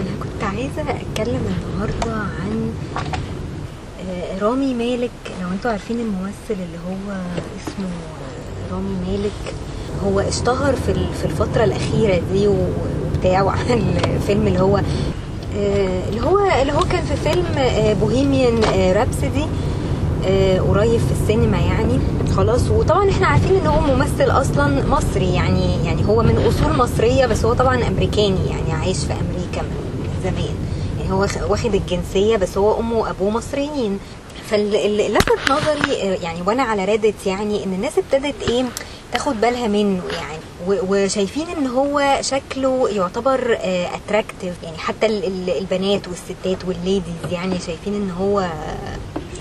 أنا كنت عايزة أتكلم النهارده عن آه، رامي مالك. لو أنتوا عارفين الممثل اللي هو اسمه آه، رامي مالك هو اشتهر في في الفترة الأخيرة دي وبتاع وعمل فيلم اللي هو آه، اللي هو اللي هو كان في فيلم بوهيميان رابسدي قريب في السينما يعني. خلاص وطبعا إحنا عارفين إن هو ممثل أصلا مصري يعني يعني هو من أصول مصرية بس هو طبعا أمريكاني يعني عايش في أمريكا من زمان. يعني هو واخد الجنسية بس هو أمه وأبوه مصريين. فاللي لفت نظري آه، يعني وأنا على Reddit يعني إن الناس ابتدت إيه تاخد بالها منه يعني. وشايفين إن هو شكله يعتبر attractive يعني حتى ال- ال- البنات والستات وال ladies يعني شايفين إن هو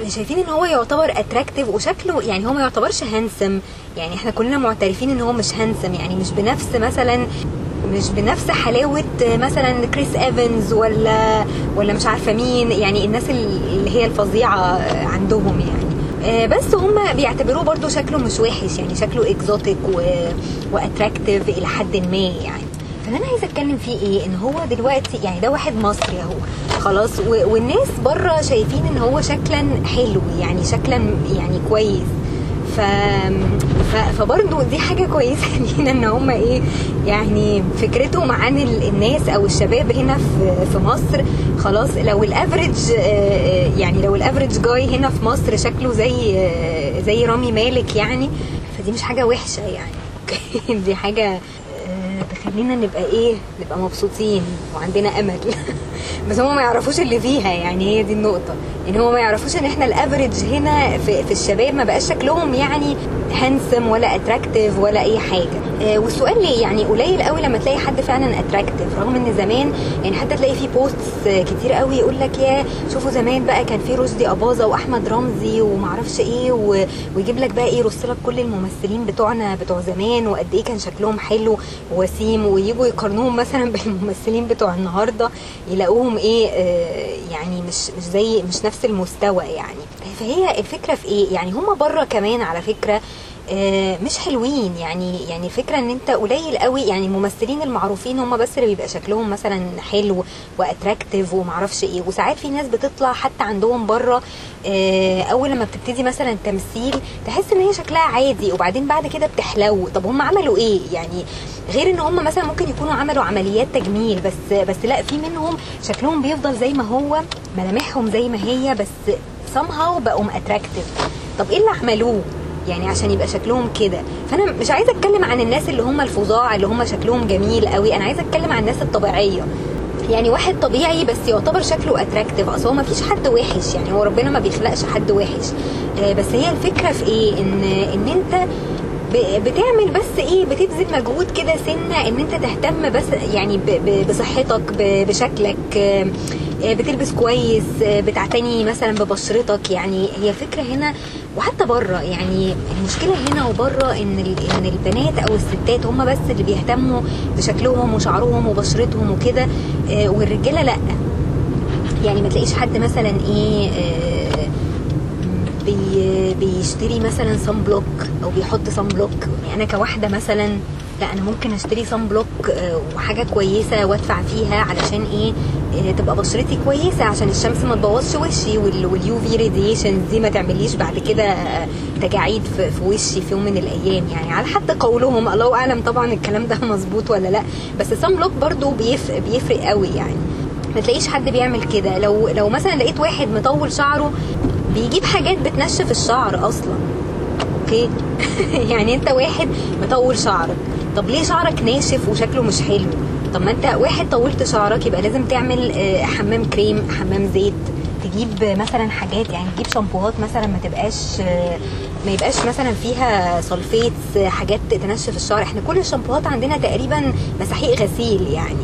شايفين إن هو يعتبر attractive وشكله يعني هو ما يعتبرش handsome يعني إحنا كلنا معترفين إن هو مش handsome يعني مش بنفس مثلا مش بنفس حلاوة مثلا كريس إيفنز ولا ولا مش عارفة مين يعني الناس اللي هي الفظيعة عندهم يعني آه، بس هم بيعتبروه برضو شكله مش وحش يعني شكله exotic. و attractive إلى حد ما يعني فاللي أنا عايزة أتكلم فيه إيه إن هو دلوقتي يعني ده واحد مصري أهو خلاص. والناس بره شايفين إن هو شكلا حلو يعني شكلا يعني كويس ف... فبرضه دي حاجة كويسة لينا إن هم إيه يعني فكرتهم عن ال- الناس أو الشباب هنا في في مصر. خلاص لو ال average آه، يعني لو ال average جاي هنا في مصر شكله زي آه، زي رامي مالك يعني فدي مش حاجة وحشة يعني. دي حاجة آه، تخلينا نبقى إيه نبقى مبسوطين وعندنا أمل. بس هم ما يعرفوش اللي فيها يعني هي دي النقطة. يعني هم ما يعرفوش ان إحنا ال average هنا في, في الشباب ما بقاش شكلهم يعني handsome ولا attractive ولا اي حاجة آه والسؤال ليه يعني قليل قوي لما تلاقي حد فعلا attractive رغم إن زمان يعني حتى تلاقي في posts كتير قوي يقول لك يا شوفوا زمان بقى كان في رشدي أباظة وأحمد رمزي ومعرفش إيه. ويجيب لك بقى إيه يرص لك كل الممثلين بتوعنا بتوع زمان وقد إيه كان شكلهم حلو ووسيم ويجوا يقارنوهم مثلا بالممثلين بتوع النهارده يلاقوهم إيه آه يعني مش مش زي مش نفس المستوى يعني. فهي الفكرة في إيه؟ يعني هم بره كمان على فكرة آه، مش حلوين. يعني يعني الفكرة إن أنت قليل قوي. يعني الممثلين المعروفين هم بس اللي بيبقى شكلهم مثلا حلو واتراكتيف ومعرفش إيه. وساعات في ناس بتطلع حتى عندهم بره آه، أول لما بتبتدي مثلا تمثيل تحس إن هي شكلها عادي وبعدين بعد كده بتحلو. طب هم عملوا إيه؟ يعني غير إن هم مثلا ممكن يكونوا عملوا عمليات تجميل بس بس لأ في منهم شكلهم بيفضل زي ما هو ملامحهم زي ما هي بس somehow بقوا attractive طب إيه اللي عملوه؟ يعني عشان يبقى شكلهم كده. فأنا مش عايزة أتكلم عن الناس اللي هم الفظاع اللي هم شكلهم جميل قوي. أنا عايزة أتكلم عن الناس الطبيعية. يعني واحد طبيعي بس يعتبر شكله attractive أصل هو ما فيش حد وحش. يعني هو ربنا ما بيخلقش حد وحش. آه، بس هي الفكرة في إيه؟ إن إن أنت بتعمل بس إيه؟ بتبذل مجهود كده سنة ان انت تهتم بس يعني بصحتك بشكلك آه، بتلبس كويس آه، بتعتني مثلا ببشرتك. يعني هي الفكرة هنا وحتى بره يعني المشكلة هنا وبره ان ان البنات أو الستات هم بس اللي بيهتموا بشكلهم وشعرهم وبشرتهم وكده آه، والرجالة لأ. يعني ما تلاقيش حد مثلا إيه بيشتري مثلا sunblock أو بيحط sunblock يعني أنا كواحدة مثلا لا أنا ممكن أشتري sunblock آه، وحاجة كويسة وأدفع فيها علشان إيه آه، تبقى بشرتي كويسة عشان الشمس ما تبوظش وشي وال UV radiation دي ما تعمليش بعد كده آه، تجاعيد في وشي في يوم من الأيام يعني. على حد قولهم الله أعلم طبعا الكلام ده مظبوط ولا لأ. بس ال sunblock برضو بيفرق بيفرق قوي يعني. ما تلاقيش حد بيعمل كده. لو لو مثلا لقيت واحد مطول شعره بيجيب حاجات بتنشف الشعر أصلا. okay؟ يعني أنت واحد مطول شعرك. طب ليه شعرك ناشف وشكله مش حلو؟ طب ما أنت واحد طولت شعرك يبقى لازم تعمل آه، حمام كريم حمام زيت. تجيب مثلا حاجات يعني تجيب شامبوهات مثلا ما تبقاش آه، ما يبقاش مثلا فيها sulfates حاجات تنشف الشعر. إحنا كل الشامبوهات عندنا تقريبا مساحيق غسيل يعني.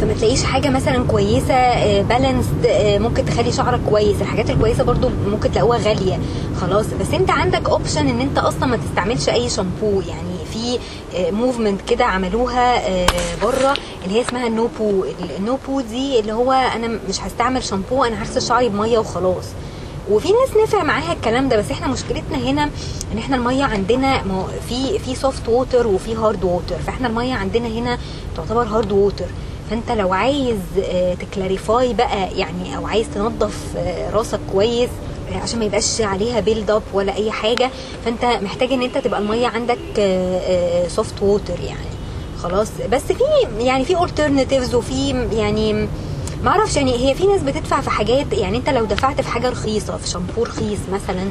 فما تلاقيش حاجة مثلا كويسة balanced ممكن تخلي شعرك كويس. الحاجات الكويسة برضو ممكن تلاقوها غالية. خلاص بس انت عندك option إن انت أصلا ما تستعملش أي شامبو يعني في movement كده عملوها آه، بره اللي هي اسمها ال no poo ال no poo دي اللي هو أنا مش هستعمل شامبو أنا هغسل شعري بمية وخلاص. وفي ناس نافع معاها الكلام ده بس إحنا مشكلتنا هنا إن إحنا المية عندنا في في soft water وفي hard water فاحنا المية عندنا هنا تعتبر hard water فأنت لو عايز آه، ت clarify بقى يعني أو عايز تنظف آه، راسك كويس آه، عشان ما يبقاش عليها buildup ولا أي حاجة فأنت محتاج إن أنت تبقى المية عندك soft water يعني. خلاص. بس في يعني في alternatives وفي يعني ما أعرفش يعني هي في ناس بتدفع في حاجات يعني أنت لو دفعت في حاجة رخيصة في شامبو رخيص مثلا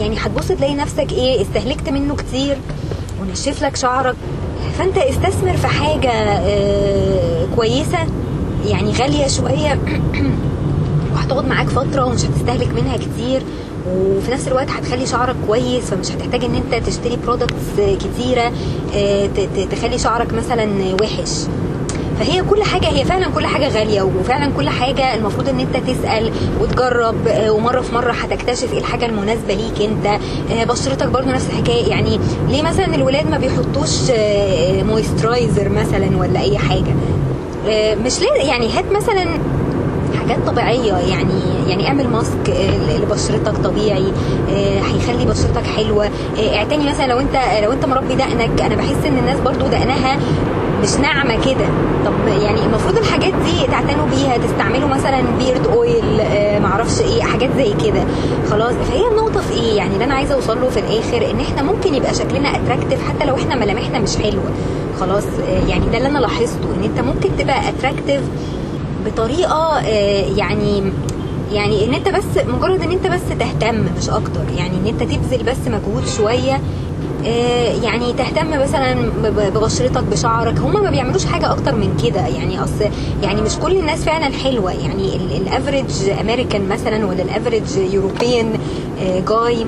يعني هتبص تلاقي نفسك إيه استهلكت منه كتير ونشف لك شعرك. فأنت استثمر في حاجة آه، كويسة يعني غالية شوية وهتقعد معاك فترة ومش هتستهلك منها كتير وفي نفس الوقت هتخلي شعرك كويس فمش هتحتاج إن أنت تشتري برودكتس كتيرة آه، تخلي شعرك مثلا وحش. فهي كل حاجة هي فعلا كل حاجة غالية وفعلا كل حاجة المفروض إن أنت تسأل وتجرب آه، ومرة في مرة هتكتشف إيه الحاجة المناسبة ليك أنت. آه، بشرتك برضو نفس الحكاية. يعني ليه مثلا الولاد ما بيحطوش moisturizer مثلا ولا أي حاجة؟ آه، مش لازم يعني هات مثلا حاجات طبيعية. يعني يعني اعمل mask آه، لبشرتك طبيعي آه، هيخلي بشرتك حلوة. آه، اعتني مثلا لو أنت لو أنت مربي دقنك. أنا بحس إن الناس برضو دقنها مش ناعمة كده. طب يعني المفروض الحاجات دي تعتنوا بيها تستعملوا مثلا beard oil آه، معرفش إيه حاجات زي كده. خلاص فهي النقطة في إيه؟ يعني اللي أنا عايزة أوصل له في الآخر إن إحنا ممكن يبقى شكلنا attractive حتى لو إحنا ملامحنا مش حلوة. خلاص آه، يعني ده اللي أنا لاحظته إن أنت ممكن تبقى attractive بطريقة آه، يعني يعني إن أنت بس مجرد إن أنت بس تهتم مش أكتر. يعني إن أنت تبذل بس مجهود شوية يعني تهتم مثلا ببشرتك بشعرك هما ما بيعملوش حاجة أكتر من كده. يعني أصل يعني مش كل الناس فعلا حلوة. يعني ال average امريكان مثلا ولا الافريج يوروبيان جاي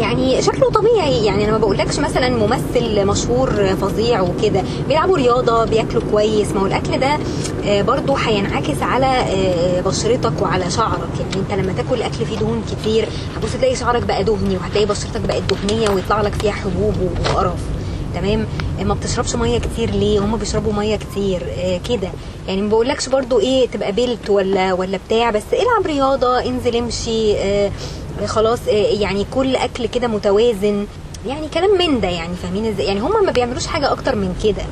يعني شكله طبيعي. يعني أنا ما بقولكش مثلا ممثل مشهور فظيع وكده. بيلعبوا رياضة بياكلوا كويس. ما هو الأكل ده آه، برضو هينعكس على آه، بشرتك وعلى شعرك. يعني أنت لما تاكل أكل فيه دهون كتير هتبص تلاقي شعرك بقى دهني وهتلاقي بشرتك بقت دهنية ويطلع لك فيها حبوب وقرف. تمام؟ آه، ما بتشربش مية كتير ليه؟ هم بيشربوا مية كتير آه، كده. يعني ما بقولكش برضو إيه تبقى built ولا ولا بتاع بس العب رياضة انزل امشي آه، خلاص يعني كل أكل كده متوازن. يعني كلام من ده يعني فاهمين إزاي؟ يعني هم ما بيعملوش حاجة أكتر من كده.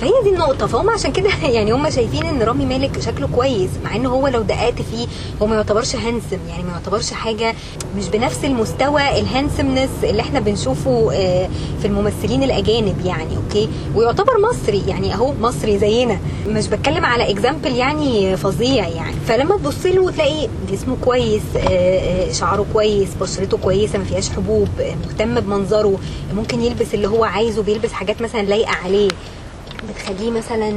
فهي دي النقطة. فهم عشان كده يعني هم شايفين إن رامي مالك شكله كويس مع إن هو لو دققت فيه هو ما يعتبرش handsome يعني ما يعتبرش حاجة مش بنفس المستوى ال handsomeness اللي إحنا بنشوفه آه، في الممثلين الأجانب يعني okay؟ ويعتبر مصري يعني أهو مصري زينا. مش بتكلم على example يعني فظيع يعني. فلما تبص له وتلاقي جسمه كويس آه، آه، شعره كويس بشرته كويسة ما فيهاش حبوب مهتم بمنظره ممكن يلبس اللي هو عايزه بيلبس حاجات مثلا لايقة عليه. بتخليه مثلا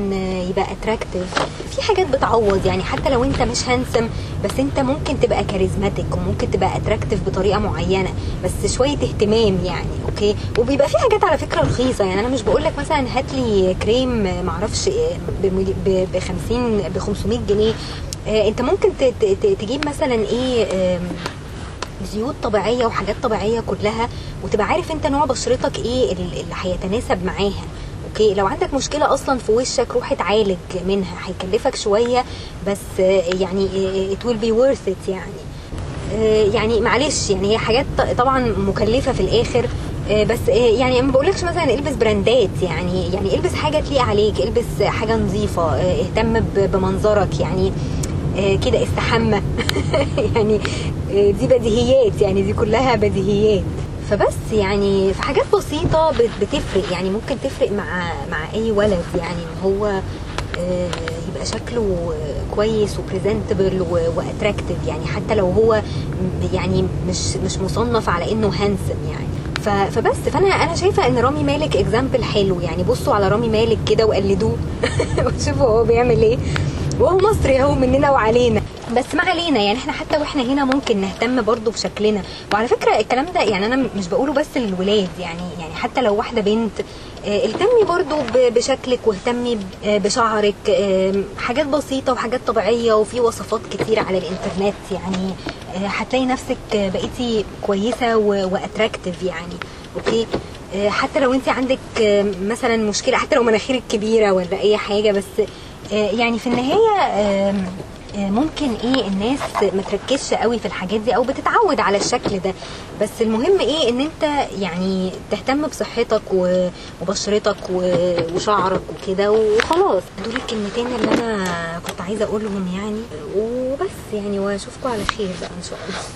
يبقى attractive في حاجات بتعوض يعني حتى لو انت مش handsome بس انت ممكن تبقى charismatic وممكن تبقى attractive بطريقة معينة. بس شوية اهتمام يعني okay وبيبقى في حاجات على فكرة رخيصة. يعني أنا مش بقول لك مثلا هات لي كريم معرفش ب 50 ب 500 جنيه. آه، انت ممكن تجيب مثلا إيه زيوت طبيعية وحاجات طبيعية كلها وتبقى عارف انت نوع بشرتك إيه اللي هيتناسب معاها. okay لو عندك مشكلة أصلا في وشك روح اتعالج منها. هيكلفك شوية بس يعني it will be worth it يعني. يعني معلش يعني هي حاجات طبعا مكلفة في الآخر. بس يعني ما بقولكش مثلا البس براندات يعني. يعني البس حاجة تليق عليك البس حاجة نظيفة. اهتم بمنظرك يعني. كده استحمى. يعني دي بديهيات يعني دي كلها بديهيات. فبس يعني في حاجات بسيطة بت- بتفرق. يعني ممكن تفرق مع مع أي ولد. يعني إن هو آه، يبقى شكله كويس و presentable و attractive يعني حتى لو هو يعني مش مش مصنف على إنه handsome يعني. فبس. فانا أنا شايفة إن رامي مالك example حلو. يعني بصوا على رامي مالك كده وقلدوه. وشوفوا هو بيعمل إيه. وهو مصري أهو مننا وعلينا. بس ما علينا يعني إحنا حتى وإحنا هنا ممكن نهتم برضو بشكلنا. وعلى فكرة الكلام ده يعني أنا مش بقوله بس للولاد يعني يعني حتى لو واحدة بنت آه، اهتمي برضو بشكلك واهتمي آه، بشعرك حاجات بسيطة وحاجات طبيعية وفي وصفات كتير على الإنترنت يعني آه، هتلاقي نفسك بقيتي كويسة و attractive يعني okay؟ حتى لو انت عندك مثلا مشكلة حتى لو مناخيرك كبيرة ولا أي حاجة بس يعني في النهاية ممكن إيه الناس ما تركزش قوي في الحاجات دي أو بتتعود على الشكل ده. بس المهم إيه ان انت يعني تهتم بصحتك وبشرتك وشعرك وكده وخلاص. دول الكلمتين اللي أنا كنت عايزة اقولهم يعني. وبس يعني واشوفكم على خير بقى إن شاء الله.